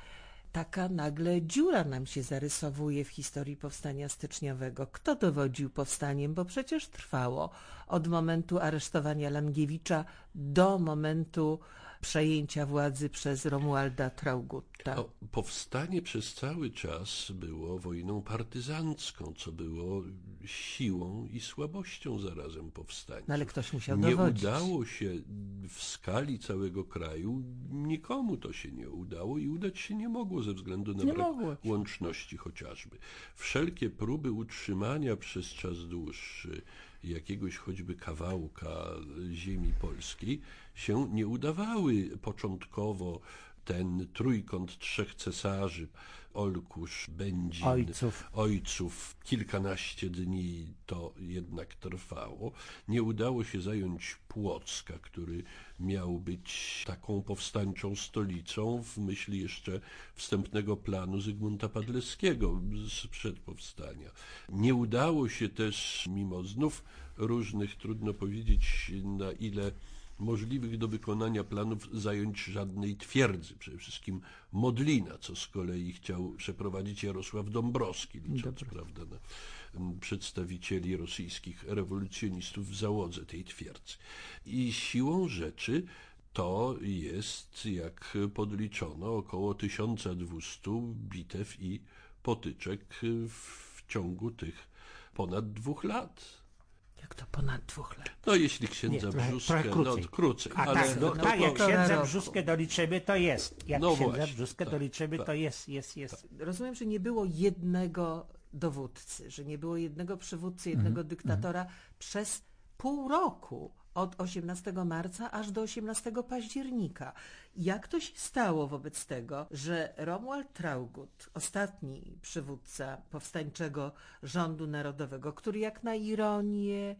taka nagle dziura nam się zarysowuje w historii powstania styczniowego. Kto dowodził powstaniem, bo przecież trwało od momentu aresztowania Langiewicza do momentu przejęcia władzy przez Romualda Traugutta. Powstanie przez cały czas było wojną partyzancką, co było siłą i słabością zarazem powstania. No ale ktoś musiał nie dowodzić. Nie udało się w skali całego kraju, nikomu to się nie udało i udać się nie mogło ze względu na nie brak mogło. łączności chociażby. Wszelkie próby utrzymania przez czas dłuższy jakiegoś choćby kawałka ziemi polskiej się nie udawały. Początkowo ten trójkąt trzech cesarzy, Olkusz, Będzin, ojców. ojców, kilkanaście dni to jednak trwało. Nie udało się zająć Płocka, który miał być taką powstańczą stolicą w myśli jeszcze wstępnego planu Zygmunta Padleskiego sprzed powstania. Nie udało się też, mimo znów różnych, trudno powiedzieć na ile możliwych do wykonania planów zająć żadnej twierdzy, przede wszystkim Modlina, co z kolei chciał przeprowadzić Jarosław Dąbrowski, licząc prawda, na przedstawicieli rosyjskich rewolucjonistów w załodze tej twierdzy. I siłą rzeczy to jest, jak podliczono, około 1200 bitew i potyczek w ciągu tych ponad dwóch lat. Jak to ponad dwóch lat? No jeśli księdza Nie, trochę- Brzuskę, trochę krócej. no krócej, A ale tak, no, no, tak, jak półtora księdza. Brzuskę doliczymy, to jest. Jak No księdza właśnie, Brzuskę tak, doliczymy, tak. to jest, jest, jest. Rozumiem, że nie było jednego dowódcy, że nie było jednego przywódcy, jednego dyktatora przez pół roku. Od 18 marca aż do 18 października. Jak to się stało wobec tego, że Romuald Traugott, ostatni przywódca powstańczego rządu narodowego, który jak na ironię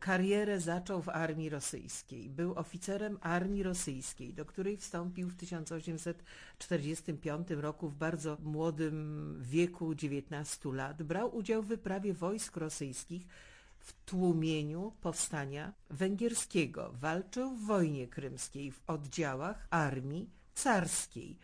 karierę zaczął w armii rosyjskiej. Był oficerem armii rosyjskiej, do której wstąpił w 1845 roku w bardzo młodym wieku 19 lat. Brał udział w wyprawie wojsk rosyjskich w tłumieniu powstania węgierskiego. Walczył w wojnie krymskiej w oddziałach armii carskiej.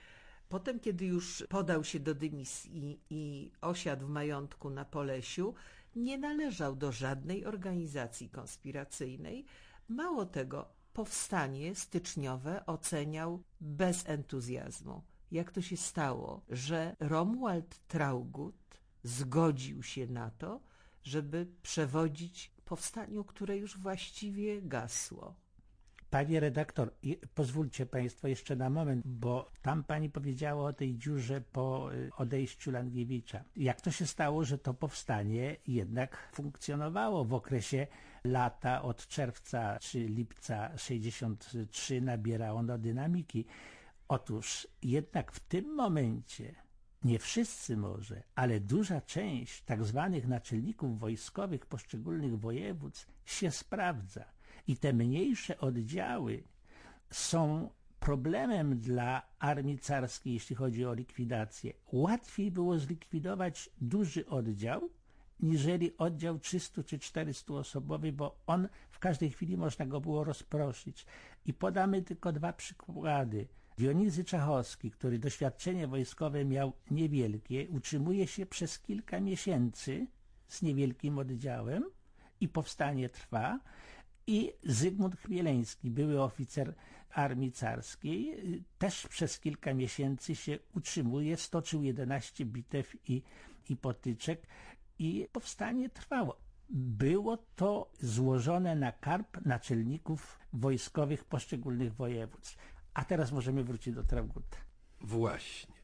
Potem, kiedy już podał się do dymisji i osiadł w majątku na Polesiu, nie należał do żadnej organizacji konspiracyjnej. Mało tego, powstanie styczniowe oceniał bez entuzjazmu. Jak to się stało, że Romuald Traugott zgodził się na to, żeby przewodzić powstaniu, które już właściwie gasło? Panie redaktor, pozwólcie Państwo jeszcze na moment, bo tam Pani powiedziała o tej dziurze po y, odejściu Langiewicza. Jak to się stało, że to powstanie jednak funkcjonowało w okresie lata od czerwca czy lipca 63 nabierało ono dynamiki? Otóż jednak w tym momencie nie wszyscy może, ale duża część tak zwanych naczelników wojskowych poszczególnych województw się sprawdza. I te mniejsze oddziały są problemem dla armii carskiej, jeśli chodzi o likwidację. Łatwiej było zlikwidować duży oddział, niżeli oddział 300 czy 400 osobowy, bo on w każdej chwili można go było rozproszyć. I podamy tylko dwa przykłady. Dionizy Czachowski, który doświadczenie wojskowe miał niewielkie, utrzymuje się przez kilka miesięcy z niewielkim oddziałem i powstanie trwa. I Zygmunt Chmieleński, były oficer armii carskiej, też przez kilka miesięcy się utrzymuje, stoczył 11 bitew i, i potyczek i powstanie trwało. Było to złożone na karp naczelników wojskowych poszczególnych województw. A teraz możemy wrócić do Traugutta. Właśnie.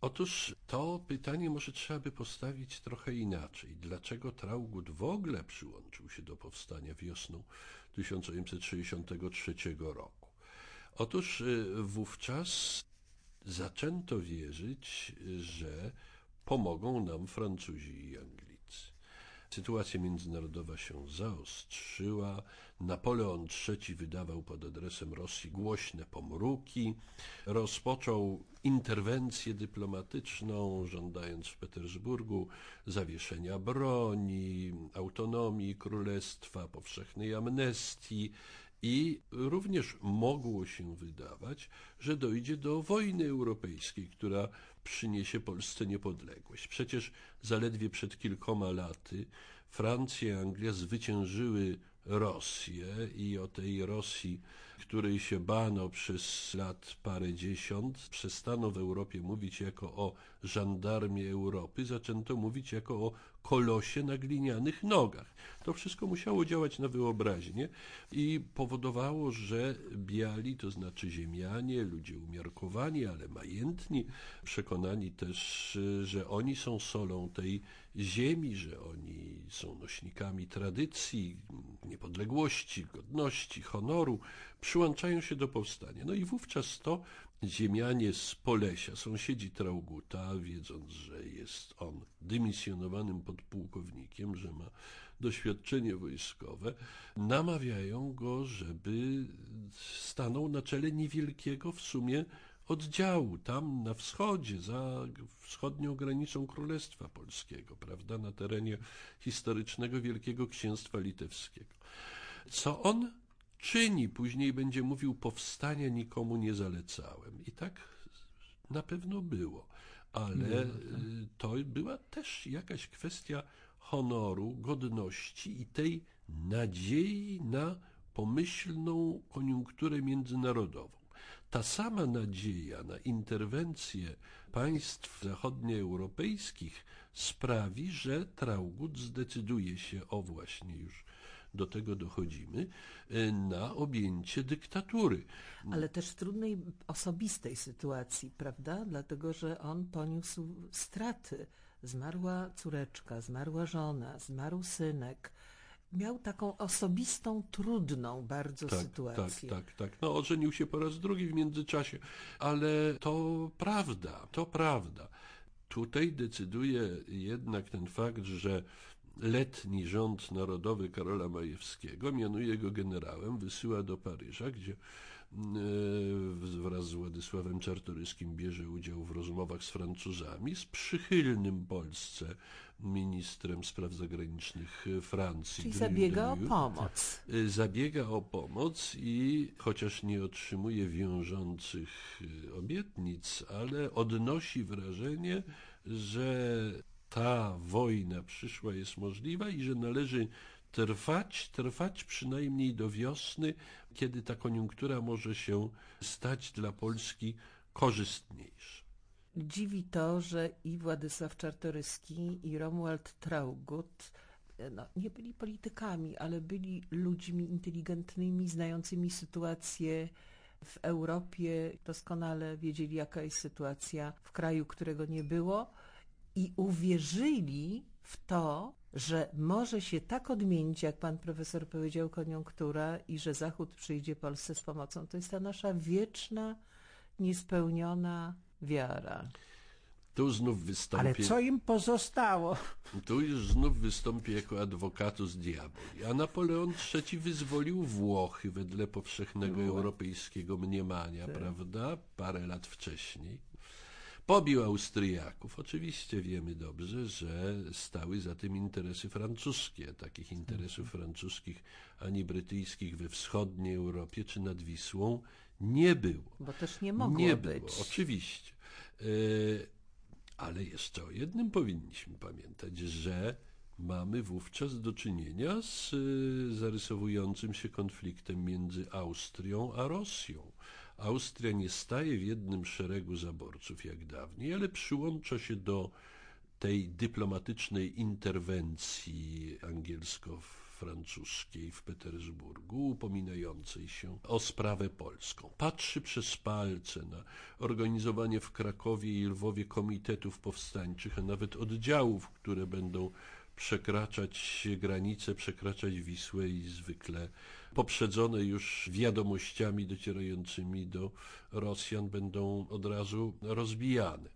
Otóż to pytanie może trzeba by postawić trochę inaczej. Dlaczego Traugott w ogóle przyłączył się do powstania wiosną 1863 roku? Otóż y, wówczas zaczęto wierzyć, że pomogą nam Francuzi i Anglicy. Sytuacja międzynarodowa się zaostrzyła. Napoleon III wydawał pod adresem Rosji głośne pomruki. Rozpoczął interwencję dyplomatyczną, żądając w Petersburgu zawieszenia broni, autonomii królestwa, powszechnej amnestii. I również mogło się wydawać, że dojdzie do wojny europejskiej, która przyniesie Polsce niepodległość. Przecież zaledwie przed kilkoma laty Francja i Anglia zwyciężyły Rosję i o tej Rosji, której się bano przez lat parę dziesiąt, przestano w Europie mówić jako o żandarmie Europy, zaczęto mówić jako o kolosie na glinianych nogach. To wszystko musiało działać na wyobraźnię i powodowało, że biali, to znaczy ziemianie, ludzie umiarkowani, ale majętni, przekonani też, że oni są solą tej ziemi, że oni są nośnikami tradycji, niepodległości, godności, honoru, przyłączają się do powstania. No i wówczas to ziemianie z Polesia, sąsiedzi Trauguta, wiedząc, że jest on dymisjonowanym podpułkownikiem, że ma doświadczenie wojskowe, namawiają go, żeby stanął na czele niewielkiego w sumie oddziału tam na wschodzie, za wschodnią granicą Królestwa Polskiego, prawda, na terenie historycznego Wielkiego Księstwa Litewskiego. Co on czyni, później będzie mówił, powstania nikomu nie zalecałem. I tak na pewno było, ale to była też jakaś kwestia honoru, godności i tej nadziei na pomyślną koniunkturę międzynarodową. Ta sama nadzieja na interwencję państw zachodnioeuropejskich sprawi, że Traugott zdecyduje się o właśnie już do tego dochodzimy, na objęcie dyktatury. Ale też w trudnej osobistej sytuacji, prawda? Dlatego, że on poniósł straty. Zmarła córeczka, zmarła żona, zmarł synek miał taką osobistą, trudną bardzo tak, sytuację. Tak, tak, tak. No, ożenił się po raz drugi w międzyczasie, ale to prawda, to prawda. Tutaj decyduje jednak ten fakt, że letni rząd narodowy Karola Majewskiego mianuje go generałem, wysyła do Paryża, gdzie e, wraz z Władysławem Czartoryskim bierze udział w rozmowach z Francuzami, z przychylnym Polsce ministrem spraw zagranicznych Francji. Czyli zabiega o pomoc. E, zabiega o pomoc i chociaż nie otrzymuje wiążących e, obietnic, ale odnosi wrażenie, że ta wojna przyszła jest możliwa i że należy trwać, trwać przynajmniej do wiosny, kiedy ta koniunktura może się stać dla Polski korzystniejsza. Dziwi to, że i Władysław Czartoryski, i Romuald Traugut no, nie byli politykami, ale byli ludźmi inteligentnymi, znającymi sytuację w Europie, doskonale wiedzieli, jaka jest sytuacja w kraju, którego nie było i uwierzyli w to, że może się tak odmienić, jak pan profesor powiedział, koniunktura i że Zachód przyjdzie Polsce z pomocą. To jest ta nasza wieczna, niespełniona wiara. Tu znów. Ale co im pozostało? Tu już znów wystąpi jako adwokatus diaboli. A Napoleon III wyzwolił Włochy wedle powszechnego europejskiego mniemania, tak. prawda? Parę lat wcześniej. Pobił Austriaków. Oczywiście wiemy dobrze, że stały za tym interesy francuskie. Takich interesów mhm. francuskich ani brytyjskich we wschodniej Europie czy nad Wisłą nie było. Bo też nie mogło nie być. Było, oczywiście. E, ale jeszcze o jednym powinniśmy pamiętać, że mamy wówczas do czynienia z e, zarysowującym się konfliktem między Austrią a Rosją. Austria nie staje w jednym szeregu zaborców jak dawniej, ale przyłącza się do tej dyplomatycznej interwencji angielsko-francuskiej w Petersburgu, upominającej się o sprawę polską. Patrzy przez palce na organizowanie w Krakowie i Lwowie komitetów powstańczych, a nawet oddziałów, które będą przekraczać granice, przekraczać Wisłę i zwykle poprzedzone już wiadomościami docierającymi do Rosjan będą od razu rozbijane.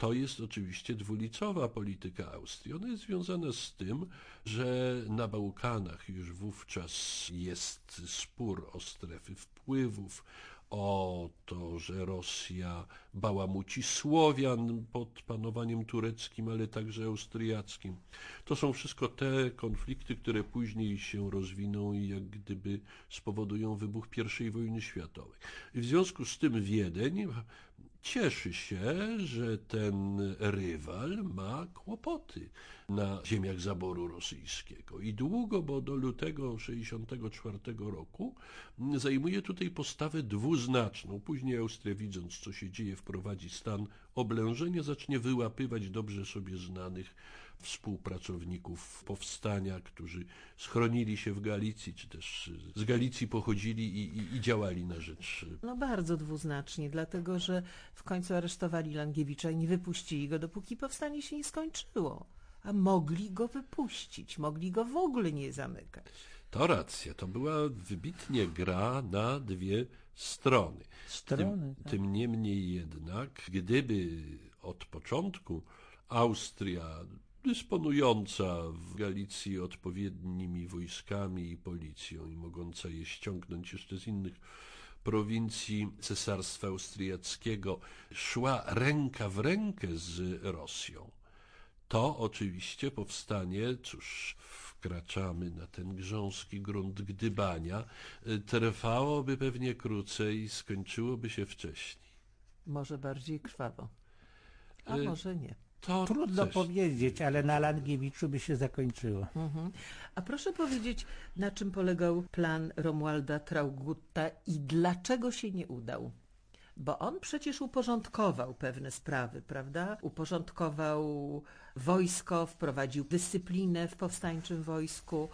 To jest oczywiście dwulicowa polityka Austrii. Ona jest związana z tym, że na Bałkanach już wówczas jest spór o strefy wpływów, o to, że Rosja bałamuci Słowian pod panowaniem tureckim, ale także austriackim. To są wszystko te konflikty, które później się rozwiną i jak gdyby spowodują wybuch I wojny światowej. I w związku z tym Wiedeń cieszy się, że ten rywal ma kłopoty na ziemiach zaboru rosyjskiego. I długo, bo do lutego 1964 roku zajmuje tutaj postawę dwuznaczną. Później Austria, widząc co się dzieje, wprowadzi stan oblężenia, zacznie wyłapywać dobrze sobie znanych współpracowników powstania, którzy schronili się w Galicji, czy też z Galicji pochodzili i, i, i działali na rzecz. No bardzo dwuznacznie, dlatego że w końcu aresztowali Langiewicza i nie wypuścili go, dopóki powstanie się nie skończyło. A mogli go wypuścić, mogli go w ogóle nie zamykać. To racja, to była wybitnie gra na dwie strony. Strony. Tym, tak. tym niemniej jednak, gdyby od początku Austria dysponująca w Galicji odpowiednimi wojskami i policją i mogąca je ściągnąć jeszcze z innych prowincji Cesarstwa Austriackiego, szła ręka w rękę z Rosją, to oczywiście powstanie, cóż, wkraczamy na ten grząski grunt gdybania, trwałoby pewnie krócej i skończyłoby się wcześniej. Może bardziej krwawo, a y może nie. To Trudno coś. powiedzieć, ale na Langiewiczu by się zakończyło. Mhm. A proszę powiedzieć, na czym polegał plan Romualda Traugutta i dlaczego się nie udał? Bo on przecież uporządkował pewne sprawy, prawda? Uporządkował wojsko, wprowadził dyscyplinę w powstańczym wojsku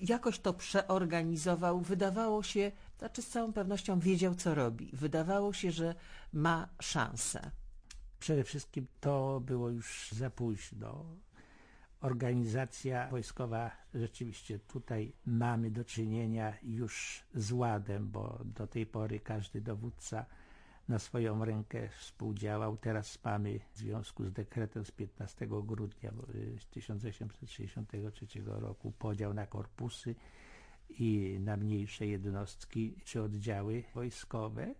jakoś to przeorganizował. Wydawało się, znaczy z całą pewnością wiedział, co robi. Wydawało się, że ma szansę. Przede wszystkim to było już za późno. Organizacja wojskowa rzeczywiście tutaj mamy do czynienia już z ładem, bo do tej pory każdy dowódca na swoją rękę współdziałał. Teraz mamy w związku z dekretem z 15 grudnia 1863 roku podział na korpusy i na mniejsze jednostki czy oddziały wojskowe.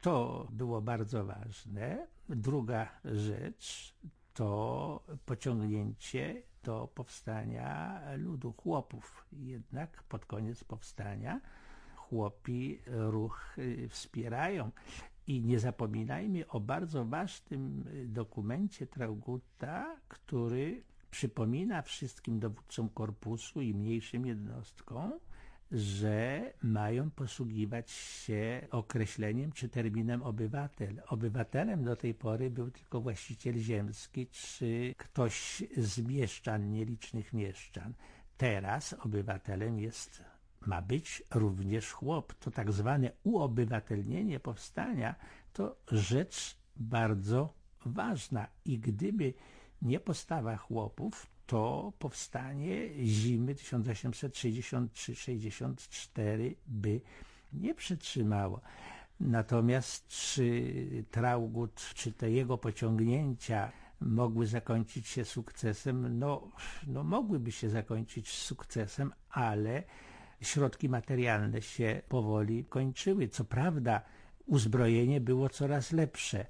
To było bardzo ważne. Druga rzecz to pociągnięcie do powstania ludu chłopów. Jednak pod koniec powstania chłopi ruch y, wspierają. I nie zapominajmy o bardzo ważnym dokumencie Traugutta, który przypomina wszystkim dowódcom korpusu i mniejszym jednostkom, że mają posługiwać się określeniem czy terminem obywatel. Obywatelem do tej pory był tylko właściciel ziemski czy ktoś z mieszczan, nielicznych mieszczan. Teraz obywatelem jest ma być również chłop. To tak zwane uobywatelnienie powstania to rzecz bardzo ważna i gdyby nie postawa chłopów, to powstanie zimy 1863-64 by nie przetrzymało. Natomiast czy Traugut, czy te jego pociągnięcia mogły zakończyć się sukcesem? No, no mogłyby się zakończyć sukcesem, ale środki materialne się powoli kończyły. Co prawda uzbrojenie było coraz lepsze,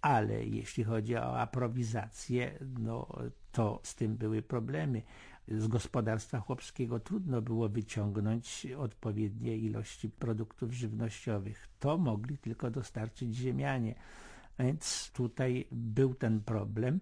ale jeśli chodzi o aprowizację, no to z tym były problemy. Z gospodarstwa chłopskiego trudno było wyciągnąć odpowiednie ilości produktów żywnościowych. To mogli tylko dostarczyć ziemianie. Więc tutaj był ten problem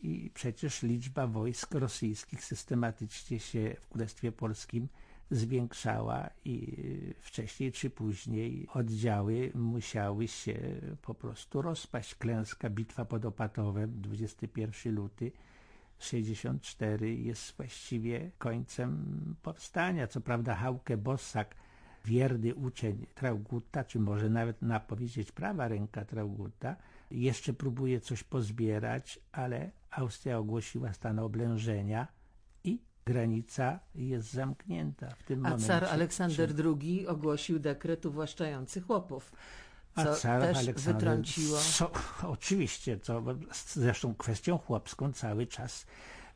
i przecież liczba wojsk rosyjskich systematycznie się w Królestwie Polskim zwiększała i wcześniej czy później oddziały musiały się po prostu rozpaść. Klęska, bitwa pod Opatowem, 21 luty 64 jest właściwie końcem powstania. Co prawda Hauke Bossak, wierny uczeń Traugutta, czy może nawet na powiedzieć prawa ręka Traugutta, jeszcze próbuje coś pozbierać, ale Austria ogłosiła stan oblężenia granica jest zamknięta w tym A momencie. car Aleksander II ogłosił dekret uwłaszczający chłopów. Co A car też Aleksander, wytrąciło. Co, oczywiście, to zresztą kwestią chłopską cały czas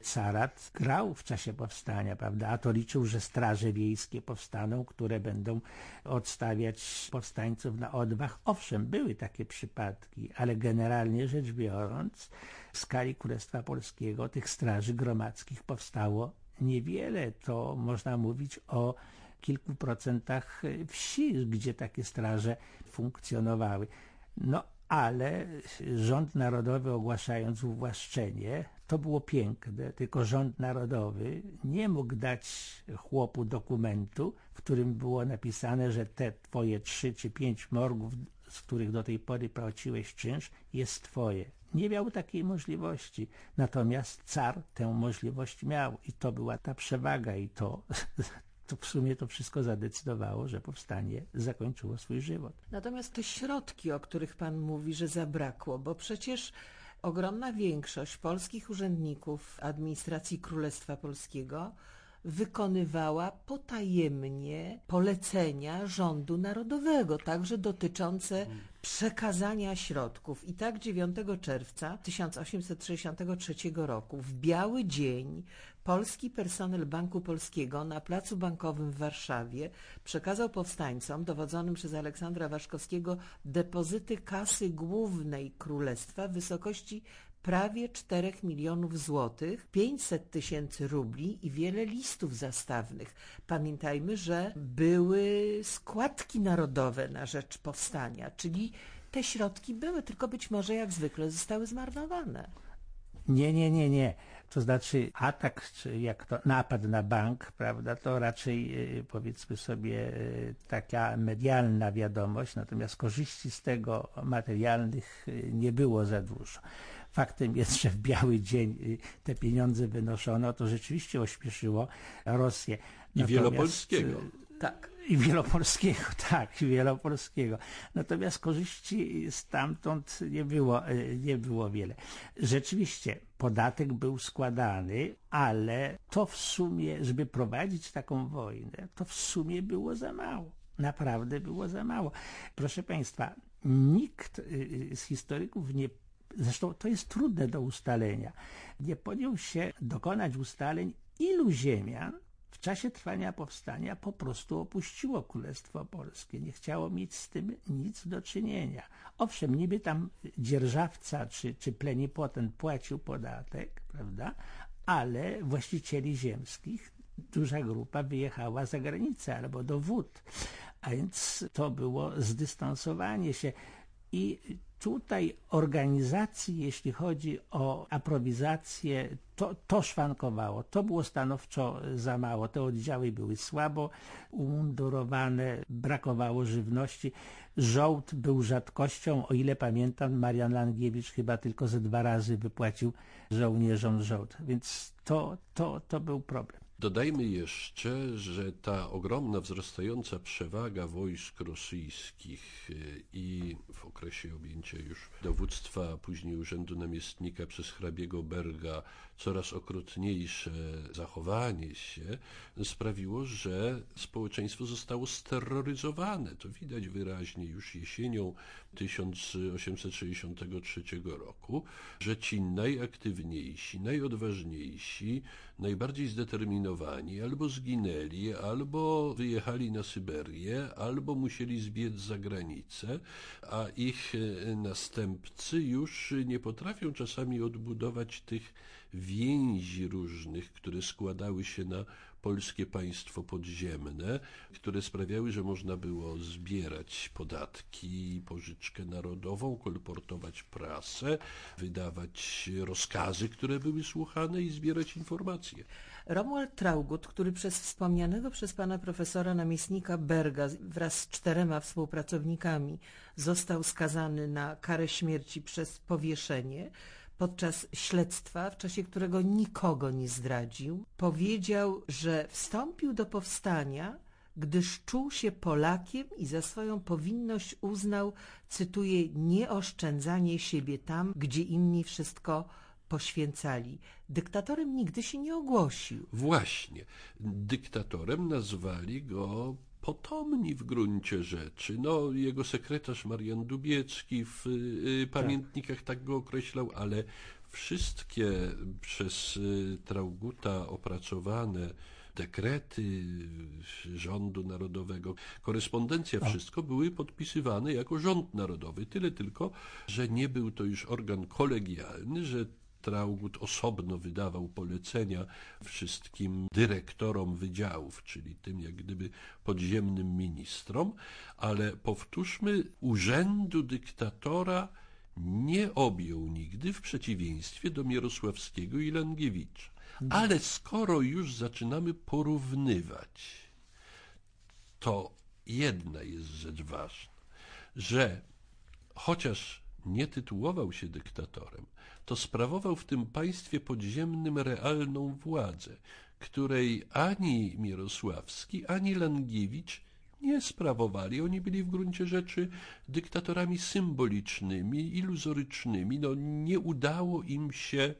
Sarat grał w czasie powstania, prawda? A to liczył, że straże wiejskie powstaną, które będą odstawiać powstańców na odwach. Owszem, były takie przypadki, ale generalnie rzecz biorąc, w skali Królestwa Polskiego tych straży gromadzkich powstało niewiele, to można mówić o kilku procentach wsi, gdzie takie straże funkcjonowały. No ale rząd narodowy ogłaszając uwłaszczenie, to było piękne, tylko rząd narodowy nie mógł dać chłopu dokumentu, w którym było napisane, że te twoje trzy czy pięć morgów, z których do tej pory płaciłeś czynsz, jest twoje. Nie miał takiej możliwości. Natomiast car tę możliwość miał i to była ta przewaga i to, to w sumie to wszystko zadecydowało, że powstanie zakończyło swój żywot. Natomiast te środki, o których pan mówi, że zabrakło, bo przecież ogromna większość polskich urzędników administracji Królestwa Polskiego wykonywała potajemnie polecenia rządu narodowego, także dotyczące przekazania środków. I tak 9 czerwca 1863 roku, w biały dzień, polski personel Banku Polskiego na placu bankowym w Warszawie przekazał powstańcom dowodzonym przez Aleksandra Waszkowskiego depozyty kasy głównej królestwa w wysokości prawie 4 milionów złotych, 500 tysięcy rubli i wiele listów zastawnych. Pamiętajmy, że były składki narodowe na rzecz powstania, czyli te środki były, tylko być może jak zwykle zostały zmarnowane. Nie, nie, nie, nie. To znaczy atak, czy jak to napad na bank, prawda, to raczej y, powiedzmy sobie y, taka medialna wiadomość, natomiast korzyści z tego materialnych y, nie było za dużo. faktem jest, że w biały dzień te pieniądze wynoszono, to rzeczywiście ośpieszyło Rosję. I Natomiast, Wielopolskiego. Y, tak. I Wielopolskiego, tak, i Wielopolskiego. Natomiast korzyści stamtąd nie było, nie było wiele. Rzeczywiście, podatek był składany, ale to w sumie, żeby prowadzić taką wojnę, to w sumie było za mało. Naprawdę było za mało. Proszę Państwa, nikt z historyków nie Zresztą to jest trudne do ustalenia. Nie podjął się dokonać ustaleń, ilu ziemian w czasie trwania powstania po prostu opuściło Królestwo Polskie. Nie chciało mieć z tym nic do czynienia. Owszem, niby tam dzierżawca czy, czy plenipotent płacił podatek, prawda? Ale właścicieli ziemskich duża grupa wyjechała za granicę albo do wód. A więc to było zdystansowanie się. I tutaj organizacji, jeśli chodzi o aprowizację, to, to szwankowało. To było stanowczo za mało. Te oddziały były słabo umundurowane, brakowało żywności. Żołd był rzadkością. O ile pamiętam, Marian Langiewicz chyba tylko ze dwa razy wypłacił żołnierzom żołd. Więc to, to, to był problem. Dodajmy jeszcze, że ta ogromna, wzrastająca przewaga wojsk rosyjskich y, i w okresie objęcia już dowództwa, później urzędu namiestnika przez hrabiego Berga coraz okrutniejsze zachowanie się sprawiło, że społeczeństwo zostało steroryzowane. To widać wyraźnie już jesienią 1863 roku, że ci najaktywniejsi, najodważniejsi, najbardziej zdeterminowani albo zginęli, albo wyjechali na Syberię, albo musieli zbiec za granicę, a ich następcy już nie potrafią czasami odbudować tych więzi różnych, które składały się na polskie państwo podziemne, które sprawiały, że można było zbierać podatki, pożyczkę narodową, kolportować prasę, wydawać rozkazy, które były słuchane i zbierać informacje. Romuald Traugut, który przez wspomnianego przez pana profesora namiestnika Berga wraz z czterema współpracownikami został skazany na karę śmierci przez powieszenie, podczas śledztwa, w czasie którego nikogo nie zdradził, powiedział, że wstąpił do powstania, gdyż czuł się Polakiem i za swoją powinność uznał, cytuję, nieoszczędzanie siebie tam, gdzie inni wszystko poświęcali. Dyktatorem nigdy się nie ogłosił. Właśnie. Dyktatorem nazwali go potomni w gruncie rzeczy. No, jego sekretarz Marian Dubiecki w y, pamiętnikach tak. tak go określał, ale wszystkie przez y, Trauguta opracowane dekrety rządu narodowego, korespondencja, wszystko były podpisywane jako rząd narodowy. Tyle tylko, że nie był to już organ kolegialny, że Traugut osobno wydawał polecenia wszystkim dyrektorom wydziałów, czyli tym jak gdyby podziemnym ministrom, ale powtórzmy, urzędu dyktatora nie objął nigdy w przeciwieństwie do Mierosławskiego i Langiewicza. Ale skoro już zaczynamy porównywać, to jedna jest rzecz ważna, że chociaż nie tytułował się dyktatorem, to sprawował w tym państwie podziemnym realną władzę, której ani Mirosławski, ani Langiewicz nie sprawowali. Oni byli w gruncie rzeczy dyktatorami symbolicznymi, iluzorycznymi. No, nie udało im się,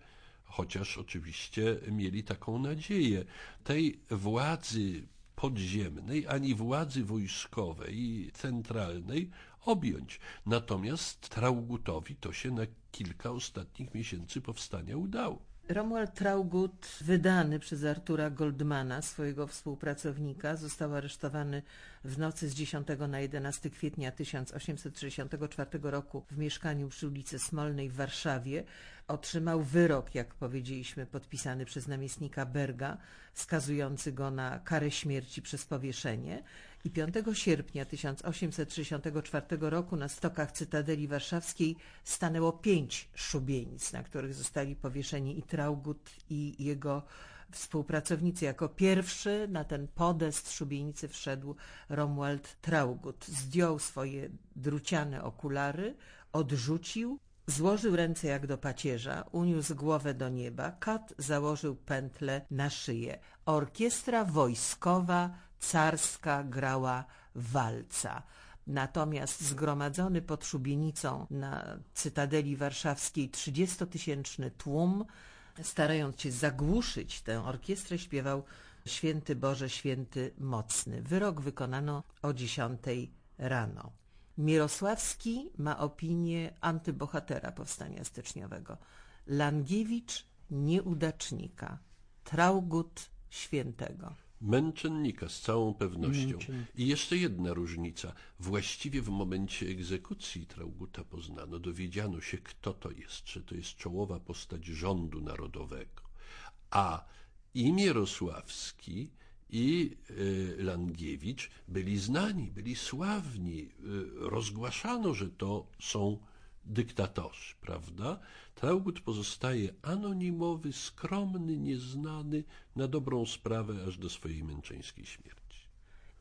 chociaż oczywiście mieli taką nadzieję, tej władzy podziemnej, ani władzy wojskowej, centralnej objąć. Natomiast Traugutowi to się na kilka ostatnich miesięcy powstania udało. Romuald Traugut, wydany przez Artura Goldmana, swojego współpracownika, został aresztowany w nocy z 10 na 11 kwietnia 1864 roku w mieszkaniu przy ulicy Smolnej w Warszawie. Otrzymał wyrok, jak powiedzieliśmy, podpisany przez namiestnika Berga, skazujący go na karę śmierci przez powieszenie i 5 sierpnia 1864 roku na stokach Cytadeli Warszawskiej stanęło pięć szubienic, na których zostali powieszeni i Traugut i jego współpracownicy. Jako pierwszy na ten podest szubienicy wszedł Romuald Traugut. Zdjął swoje druciane okulary, odrzucił Złożył ręce jak do pacierza, uniósł głowę do nieba, kat założył pętlę na szyję. Orkiestra wojskowa, carska grała walca. Natomiast zgromadzony pod szubienicą na Cytadeli Warszawskiej trzydziestotysięczny tłum, starając się zagłuszyć tę orkiestrę, śpiewał Święty Boże, Święty Mocny. Wyrok wykonano o dziesiątej rano. Mirosławski ma opinię antybohatera powstania styczniowego. Langiewicz nieudacznika. Traugut świętego. Męczennika z całą pewnością. I jeszcze jedna różnica. Właściwie w momencie egzekucji Trauguta poznano, dowiedziano się, kto to jest, że to jest czołowa postać rządu narodowego. A i Mierosławski, i y, Langiewicz byli znani, byli sławni. Y, rozgłaszano, że to są dyktatorzy, prawda? Traugut pozostaje anonimowy, skromny, nieznany, na dobrą sprawę aż do swojej męczeńskiej śmierci.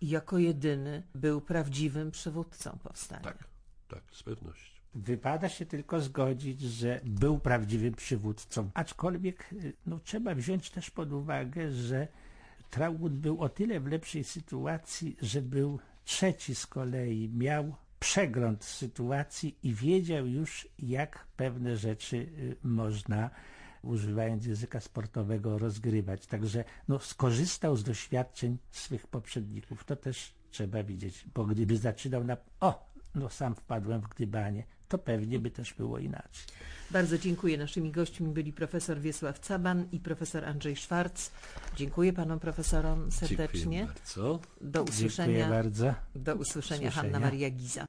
I jako jedyny był prawdziwym przywódcą powstania. Tak, tak, z pewnością. Wypada się tylko zgodzić, że był prawdziwym przywódcą. Aczkolwiek y, no, trzeba wziąć też pod uwagę, że Traut był o tyle w lepszej sytuacji, że był trzeci z kolei, miał przegląd sytuacji i wiedział już, jak pewne rzeczy y, można, używając języka sportowego, rozgrywać. Także no, skorzystał z doświadczeń swych poprzedników. To też trzeba widzieć, bo gdyby zaczynał na... O, no sam wpadłem w gdybanie, to pewnie by też było inaczej. Bardzo dziękuję. Naszymi gośćmi byli profesor Wiesław Caban i profesor Andrzej Szwarc. Dziękuję panom profesorom serdecznie. Dziękuję bardzo. Do Dziękuję usłyszenia. bardzo. Do usłyszenia. Usłyszenia. Hanna Maria Giza.